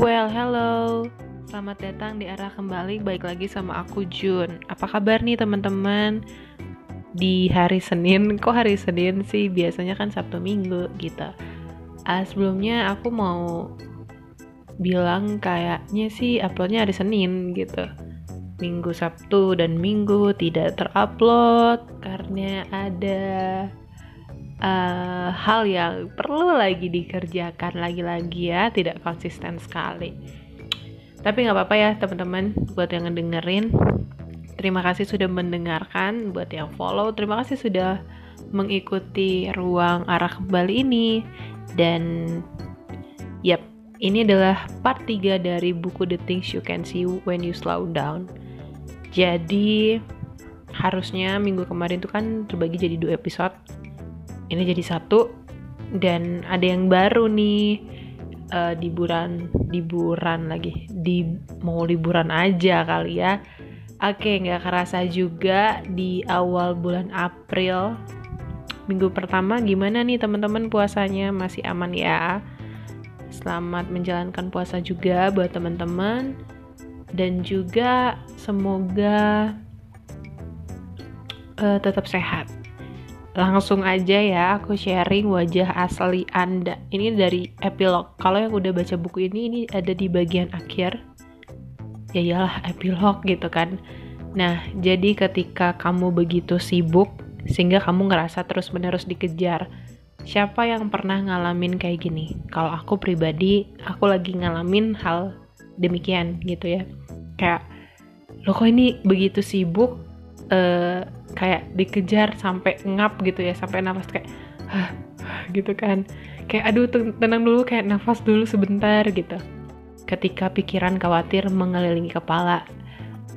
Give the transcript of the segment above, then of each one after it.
Well, hello. Selamat datang di arah kembali. Baik lagi sama aku Jun. Apa kabar nih teman-teman? Di hari Senin, kok hari Senin sih? Biasanya kan Sabtu Minggu gitu. Uh, sebelumnya aku mau bilang kayaknya sih uploadnya hari Senin gitu. Minggu, Sabtu, dan Minggu tidak terupload karena ada uh, hal yang perlu lagi dikerjakan lagi-lagi ya tidak konsisten sekali. Tapi nggak apa-apa ya teman-teman buat yang ngedengerin. Terima kasih sudah mendengarkan buat yang follow terima kasih sudah mengikuti ruang arah kembali ini. Dan yap ini adalah part 3 dari buku The Things You Can See When You Slow Down. Jadi harusnya minggu kemarin itu kan terbagi jadi dua episode ini jadi satu. Dan ada yang baru nih uh, liburan liburan lagi. Di mau liburan aja kali ya. Oke nggak kerasa juga di awal bulan April. Minggu pertama gimana nih teman-teman puasanya? Masih aman ya? Selamat menjalankan puasa juga buat teman-teman. Dan juga semoga uh, tetap sehat langsung aja ya aku sharing wajah asli Anda. Ini dari epilog. Kalau yang udah baca buku ini ini ada di bagian akhir. Ya iyalah epilog gitu kan. Nah, jadi ketika kamu begitu sibuk sehingga kamu ngerasa terus-menerus dikejar. Siapa yang pernah ngalamin kayak gini? Kalau aku pribadi, aku lagi ngalamin hal demikian gitu ya. Kayak lo kok ini begitu sibuk uh, kayak dikejar sampai ngap gitu ya sampai nafas kayak gitu kan. Kayak aduh tenang dulu kayak nafas dulu sebentar gitu. Ketika pikiran khawatir mengelilingi kepala.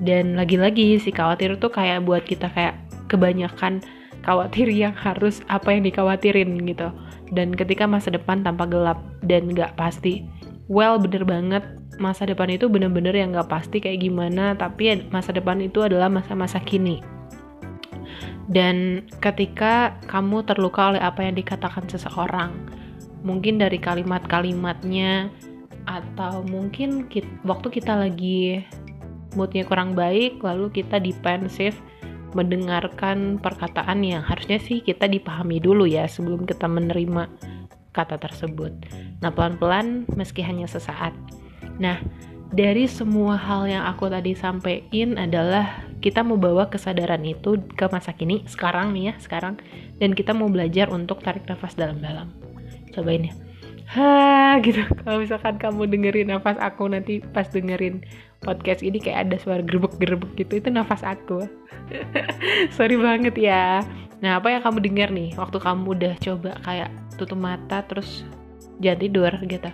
Dan lagi-lagi si khawatir tuh kayak buat kita kayak kebanyakan khawatir yang harus apa yang dikhawatirin gitu. Dan ketika masa depan tanpa gelap dan gak pasti well bener banget masa depan itu bener-bener yang gak pasti kayak gimana tapi masa depan itu adalah masa-masa kini dan ketika kamu terluka oleh apa yang dikatakan seseorang, mungkin dari kalimat-kalimatnya atau mungkin kita, waktu kita lagi moodnya kurang baik, lalu kita defensif mendengarkan perkataan yang harusnya sih kita dipahami dulu ya sebelum kita menerima kata tersebut. Nah, pelan-pelan meski hanya sesaat. Nah, dari semua hal yang aku tadi sampaikan adalah kita mau bawa kesadaran itu ke masa kini sekarang nih ya sekarang. Dan kita mau belajar untuk tarik nafas dalam-dalam. Cobain ya. Ha gitu. Kalau misalkan kamu dengerin nafas aku nanti pas dengerin podcast ini kayak ada suara gerbek-gerbek gitu itu nafas aku. Sorry banget ya. Nah apa yang kamu dengar nih waktu kamu udah coba kayak tutup mata terus jangan tidur gitu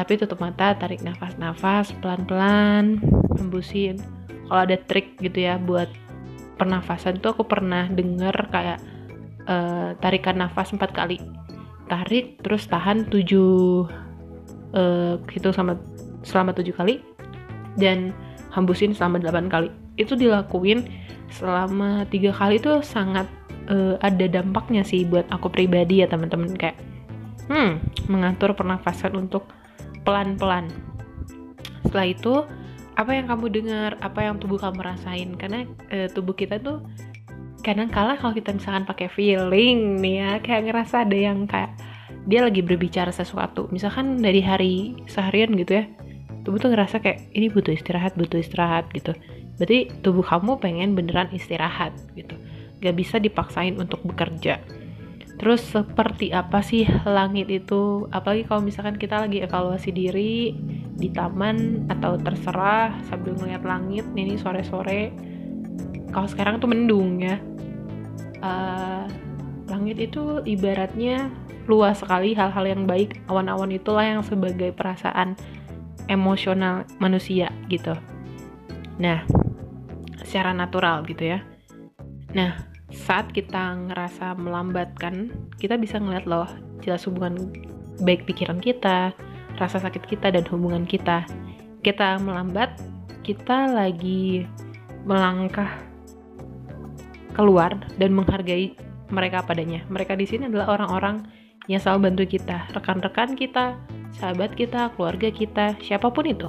tapi tutup mata tarik nafas-nafas pelan-pelan hembusin kalau ada trik gitu ya buat pernafasan tuh aku pernah denger kayak uh, tarikan nafas empat kali. Tarik terus tahan tujuh uh, gitu sama selama tujuh kali dan hembusin selama delapan kali. Itu dilakuin selama tiga kali itu sangat uh, ada dampaknya sih buat aku pribadi ya teman-teman. Kayak hmm mengatur pernafasan untuk pelan-pelan. Setelah itu apa yang kamu dengar apa yang tubuh kamu rasain? Karena e, tubuh kita tuh kadang kala kalau kita misalkan pakai feeling nih ya kayak ngerasa ada yang kayak dia lagi berbicara sesuatu. Misalkan dari hari seharian gitu ya tubuh tuh ngerasa kayak ini butuh istirahat butuh istirahat gitu. Berarti tubuh kamu pengen beneran istirahat gitu. Gak bisa dipaksain untuk bekerja Terus seperti apa sih langit itu? Apalagi kalau misalkan kita lagi evaluasi diri di taman atau terserah sambil ngeliat langit ini sore-sore. Kalau sekarang tuh mendung ya. Uh, langit itu ibaratnya luas sekali hal-hal yang baik. Awan-awan itulah yang sebagai perasaan emosional manusia gitu. Nah, secara natural gitu ya. Nah, saat kita ngerasa melambatkan, kita bisa ngeliat loh jelas hubungan baik pikiran kita, rasa sakit kita dan hubungan kita. Kita melambat, kita lagi melangkah keluar dan menghargai mereka padanya. Mereka di sini adalah orang-orang yang selalu bantu kita, rekan-rekan kita, sahabat kita, keluarga kita, siapa pun itu.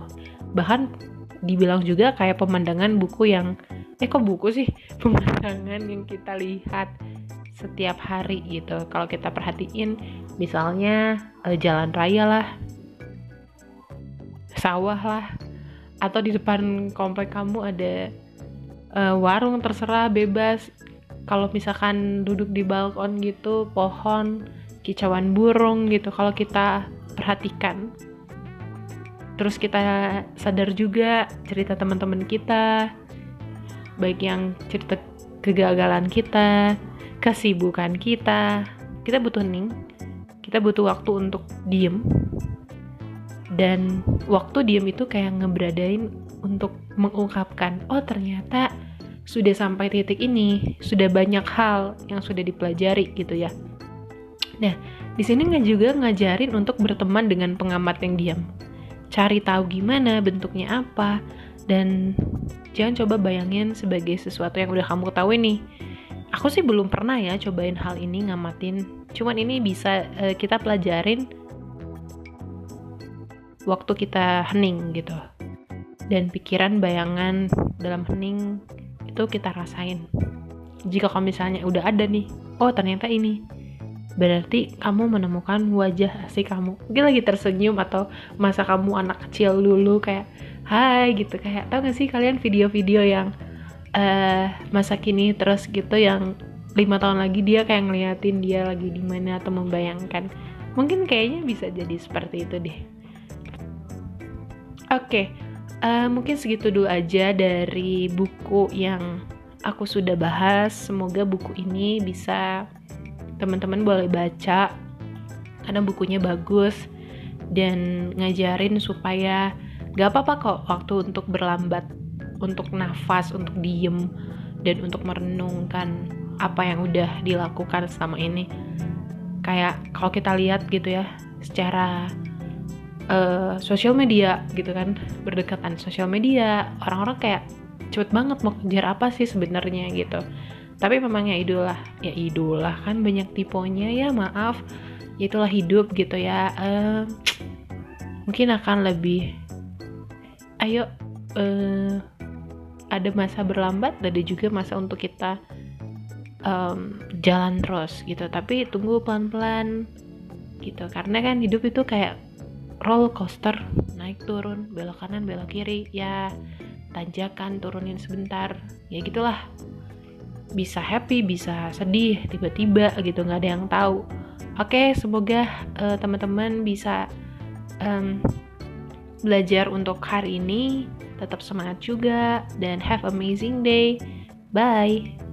Bahkan dibilang juga kayak pemandangan buku yang eh kok buku sih? Pemandangan yang kita lihat setiap hari gitu. Kalau kita perhatiin misalnya eh, jalan raya lah sawah lah atau di depan komplek kamu ada uh, warung terserah bebas. Kalau misalkan duduk di balkon gitu pohon kicauan burung gitu kalau kita perhatikan. Terus kita sadar juga cerita teman-teman kita baik yang cerita kegagalan kita kesibukan kita. Kita butuh hening kita butuh waktu untuk diem. Dan waktu diem itu kayak ngeberadain untuk mengungkapkan oh ternyata sudah sampai titik ini sudah banyak hal yang sudah dipelajari gitu ya. Nah di sini nggak juga ngajarin untuk berteman dengan pengamat yang diam. Cari tahu gimana bentuknya apa dan jangan coba bayangin sebagai sesuatu yang udah kamu ketahui nih. Aku sih belum pernah ya cobain hal ini ngamatin. Cuman ini bisa uh, kita pelajarin waktu kita hening gitu. Dan pikiran bayangan dalam hening itu kita rasain. Jika kamu misalnya udah ada nih oh ternyata ini. Berarti kamu menemukan wajah asli kamu. Mungkin lagi tersenyum atau masa kamu anak kecil dulu kayak hai gitu. Kayak tau gak sih kalian video-video yang uh, masa kini terus gitu yang lima tahun lagi dia kayak ngeliatin dia lagi di mana atau membayangkan? Mungkin kayaknya bisa jadi seperti itu deh. Oke okay, uh, eh, mungkin segitu dulu aja dari buku yang aku sudah bahas. Semoga buku ini bisa teman-teman boleh baca karena bukunya bagus dan ngajarin supaya gak apa-apa kok waktu untuk berlambat untuk nafas, untuk diem, dan untuk merenungkan apa yang udah dilakukan selama ini. Kayak kalau kita lihat gitu ya, secara uh, sosial media gitu kan, berdekatan sosial media, orang-orang kayak cepet banget mau kejar apa sih sebenarnya gitu. Tapi memang ya idola, ya idola kan banyak tiponya ya maaf, itulah hidup gitu ya. Uh, mungkin akan lebih, ayo uh, ada masa berlambat ada juga masa untuk kita um, jalan terus gitu. Tapi tunggu pelan-pelan gitu. Karena kan hidup itu kayak roller coaster naik turun belok kanan belok kiri ya tanjakan turunin sebentar. Ya gitulah. Bisa happy bisa sedih tiba-tiba gitu nggak ada yang tahu. Oke semoga uh, teman-teman bisa um, belajar untuk hari ini tetap semangat juga dan have amazing day. Bye.